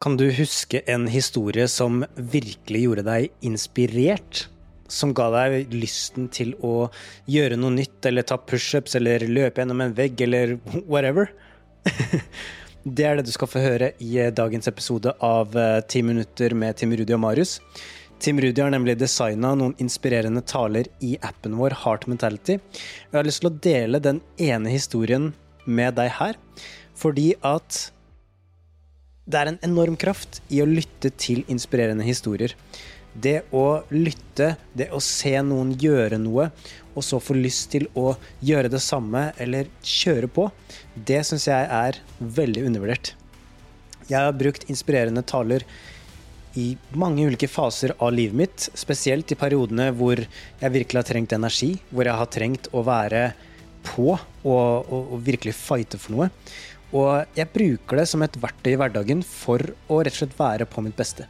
Kan du huske en historie som virkelig gjorde deg inspirert? Som ga deg lysten til å gjøre noe nytt, eller ta pushups, eller løpe gjennom en vegg, eller whatever? det er det du skal få høre i dagens episode av eh, Ti minutter med Tim Rudi og Marius. Tim Rudi har nemlig designa noen inspirerende taler i appen vår Heart Mentality. Jeg har lyst til å dele den ene historien med deg her, fordi at det er en enorm kraft i å lytte til inspirerende historier. Det å lytte, det å se noen gjøre noe, og så få lyst til å gjøre det samme eller kjøre på, det syns jeg er veldig undervurdert. Jeg har brukt inspirerende taler i mange ulike faser av livet mitt, spesielt i periodene hvor jeg virkelig har trengt energi, hvor jeg har trengt å være på og, og, og virkelig fighte for noe. Og jeg bruker det som et verktøy i hverdagen for å rett og slett være på mitt beste.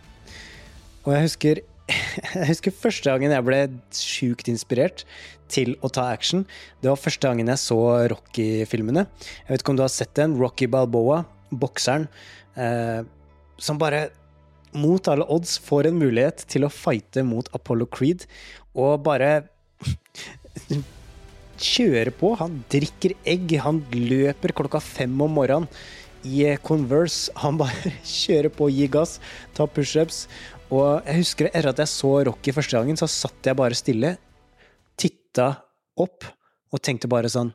Og jeg husker, jeg husker første gangen jeg ble sjukt inspirert til å ta action. Det var første gangen jeg så Rocky-filmene. Jeg vet ikke om du har sett den? Rocky Balboa, bokseren, eh, som bare mot alle odds får en mulighet til å fighte mot Apollo Creed, og bare kjører på. Han drikker egg, han løper klokka fem om morgenen i Converse. Han bare kjører på, gir gass, tar pushups. Og jeg husker etter at jeg så Rocky første gangen, så satt jeg bare stille, titta opp og tenkte bare sånn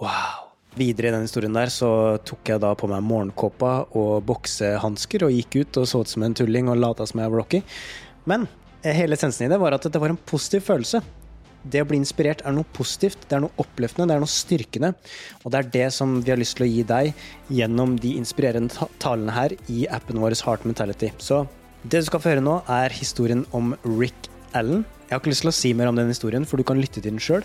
Wow. Videre i den historien der så tok jeg da på meg morgenkåpa og boksehansker og gikk ut og så ut som en tulling og lata som jeg var Rocky. Men hele essensen i det var at det var en positiv følelse det å bli inspirert er noe positivt, det er noe oppløftende, det er noe styrkende. Og det er det som vi har lyst til å gi deg gjennom de inspirerende talene her i appen vår Heart Mentality. Så det du skal få høre nå, er historien om Rick Allen. Jeg har ikke lyst til å si mer om den historien, for du kan lytte til den sjøl.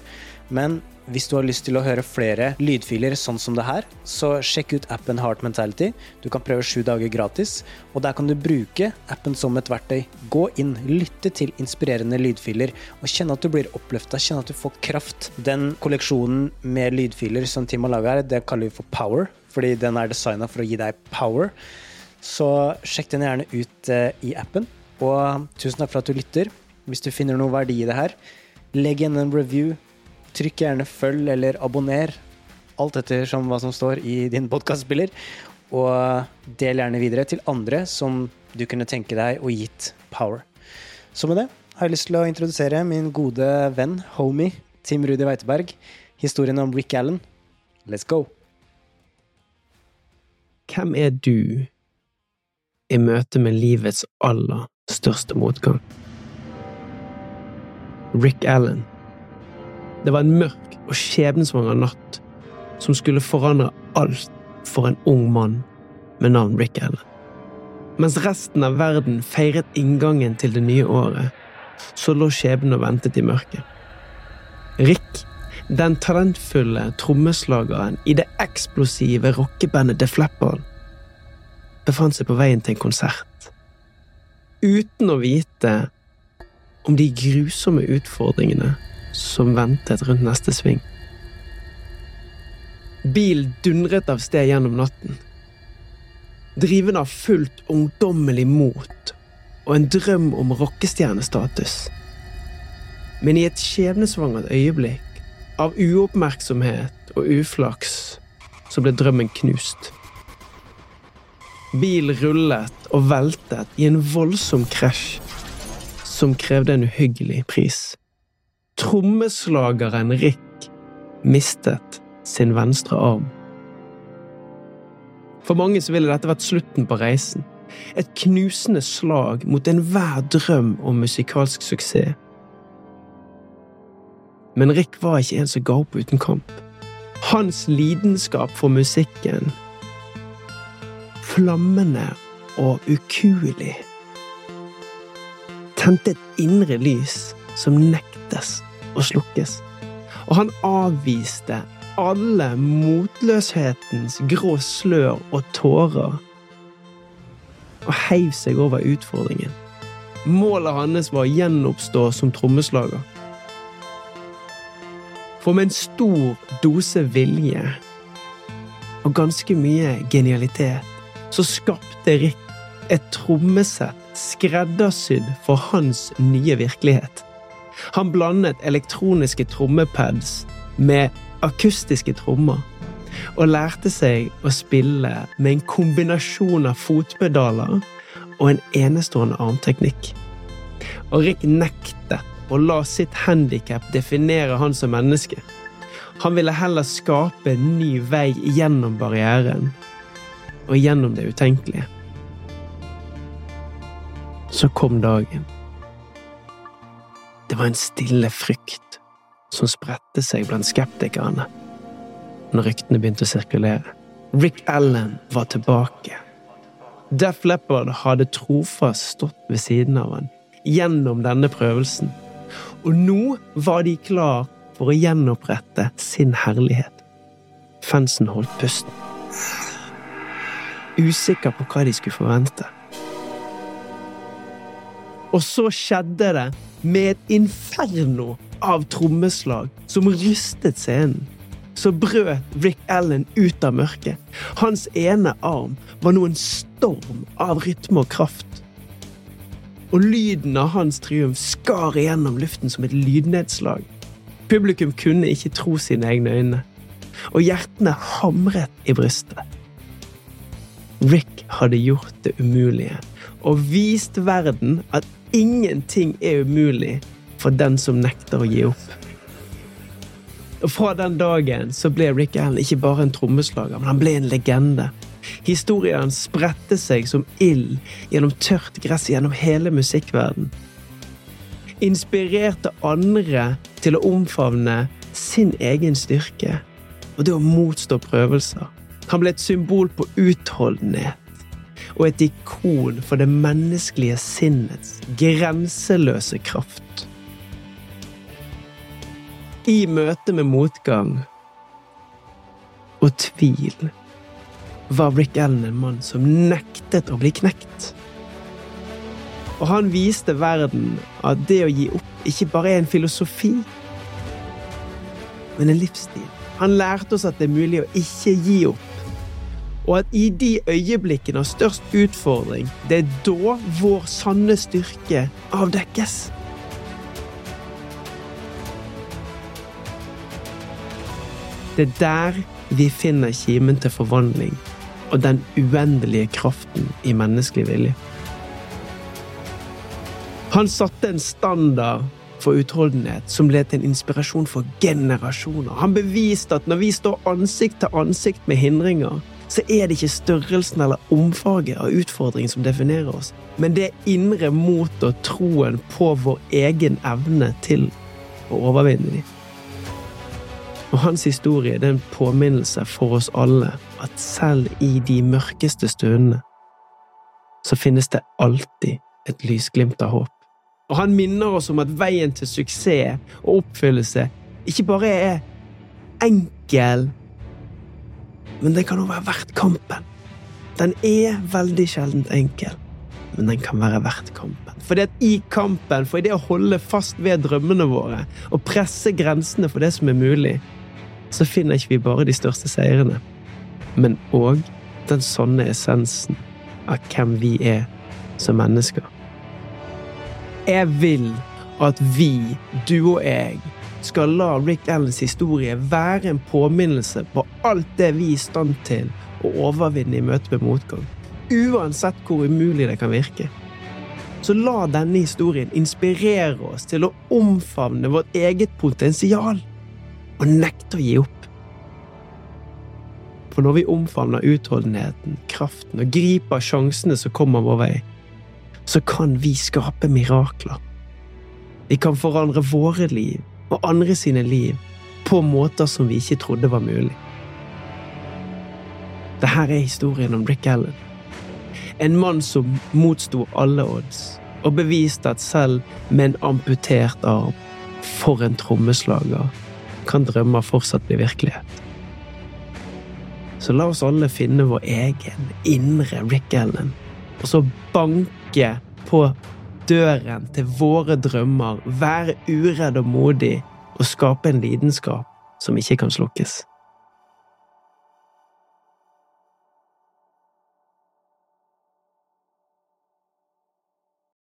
Men hvis du har lyst til å høre flere lydfiler sånn som det her, så sjekk ut appen Heart Mentality. Du kan prøve sju dager gratis, og der kan du bruke appen som et verktøy. Gå inn, lytte til inspirerende lydfiler, og kjenne at du blir oppløfta, kjenne at du får kraft. Den kolleksjonen med lydfiler som Tim har laga her, det kaller vi for Power, fordi den er designa for å gi deg power. Så sjekk den gjerne ut eh, i appen. Og tusen takk for at du lytter. Hvis du finner noe verdi i det her, legg igjen en review. Trykk gjerne følg eller abonner. Alt etter som hva som står i din podkastspiller. Og del gjerne videre til andre som du kunne tenke deg å gitt power. Så med det har jeg lyst til å introdusere min gode venn, homie, Tim Rudi Weiteberg. Historien om Rick Allen. Let's go! Hvem er du i møte med livets aller største motgang? Rick Allen. Det var en mørk og skjebnesvanger natt som skulle forandre alt for en ung mann med navn Rick Allen. Mens resten av verden feiret inngangen til det nye året, så lå skjebnen og ventet i mørket. Rick, den talentfulle trommeslageren i det eksplosive rockebandet The Flapper, befant seg på veien til en konsert. Uten å vite om de grusomme utfordringene som ventet rundt neste sving. Bilen dundret av sted gjennom natten. driven av fullt ungdommelig mot og en drøm om rockestjernestatus. Men i et skjebnesvangert øyeblikk av uoppmerksomhet og uflaks så ble drømmen knust. Bil rullet og veltet i en voldsom krasj som krevde en uhyggelig pris. Trommeslageren Rick mistet sin venstre arm. For mange så ville dette vært slutten på reisen. Et knusende slag mot enhver drøm om musikalsk suksess. Men Rick var ikke en som ga opp uten kamp. Hans lidenskap for musikken Flammende og ukuelig tente et indre lys som nektes å slukkes, og han avviste alle motløshetens grå slør og tårer og heiv seg over utfordringen. Målet hans var å gjenoppstå som trommeslager. For med en stor dose vilje og ganske mye genialitet så skapte Rick et trommesett skreddersydd for hans nye virkelighet. Han blandet elektroniske trommepads med akustiske trommer, og lærte seg å spille med en kombinasjon av fotpedaler og en enestående armteknikk. Og Rick nektet å la sitt handikap definere han som menneske. Han ville heller skape en ny vei gjennom barrieren, og gjennom det utenkelige. Så kom dagen. Det var en stille frykt som spredte seg blant skeptikerne når ryktene begynte å sirkulere. Rick Allen var tilbake. Def Leppard hadde trofast stått ved siden av han gjennom denne prøvelsen, og nå var de klar for å gjenopprette sin herlighet. Fansen holdt pusten. Usikker på hva de skulle forvente. Og så skjedde det med et inferno av trommeslag som rystet scenen. Så brøt Rick Allen ut av mørket. Hans ene arm var nå en storm av rytme og kraft. Og lyden av hans triumf skar igjennom luften som et lydnedslag. Publikum kunne ikke tro sine egne øyne, og hjertene hamret i brystet. Rick hadde gjort det umulige og vist verden at ingenting er umulig for den som nekter å gi opp. Og Fra den dagen så ble Rick Allen ikke bare en trommeslager, men han ble en legende. Historien spredte seg som ild gjennom tørt gress gjennom hele musikkverden. Inspirerte andre til å omfavne sin egen styrke og det å motstå prøvelser. Han ble et symbol på utholdenhet og et ikon for det menneskelige sinnets grenseløse kraft. I møte med motgang og tvil var Rick Allen en mann som nektet å bli knekt. Og han viste verden at det å gi opp ikke bare er en filosofi, men en livsstil. Han lærte oss at det er mulig å ikke gi opp. Og at i de øyeblikkene av størst utfordring, det er da vår sanne styrke avdekkes. Det er der vi finner kimen til forvandling og den uendelige kraften i menneskelig vilje. Han satte en standard for utholdenhet som ble til en inspirasjon for generasjoner. Han beviste at når vi står ansikt til ansikt med hindringer, så er det ikke størrelsen eller omfanget av utfordringen som definerer oss, men det indre motet og troen på vår egen evne til å overvinne dem. Og hans historie er en påminnelse for oss alle at selv i de mørkeste stundene så finnes det alltid et lysglimt av håp. Og han minner oss om at veien til suksess og oppfyllelse ikke bare er enkel, men den kan jo være verdt kampen. Den er veldig sjeldent enkel, men den kan være verdt kampen. For det at i kampen, for i det å holde fast ved drømmene våre og presse grensene for det som er mulig, så finner ikke vi bare de største seirene, men òg den sanne essensen av hvem vi er som mennesker. Jeg vil at vi, du og jeg, skal la Rick Allens historie være en påminnelse på alt det vi er i stand til å overvinne i møte med motgang. Uansett hvor umulig det kan virke. Så la denne historien inspirere oss til å omfavne vårt eget potensial og nekte å gi opp. For når vi omfavner utholdenheten, kraften og griper sjansene som kommer vår vei, så kan vi skape mirakler. Vi kan forandre våre liv og andre sine liv på måter som vi ikke trodde var mulig. Dette er historien om Rick Allen. En mann som motsto alle odds, og beviste at selv med en amputert arm, for en trommeslager, kan drømmer fortsatt bli virkelighet. Så la oss alle finne vår egen indre Rick Allen, og så banke på døren til våre drømmer, være uredd og modig og skape en lidenskap som ikke kan slukkes.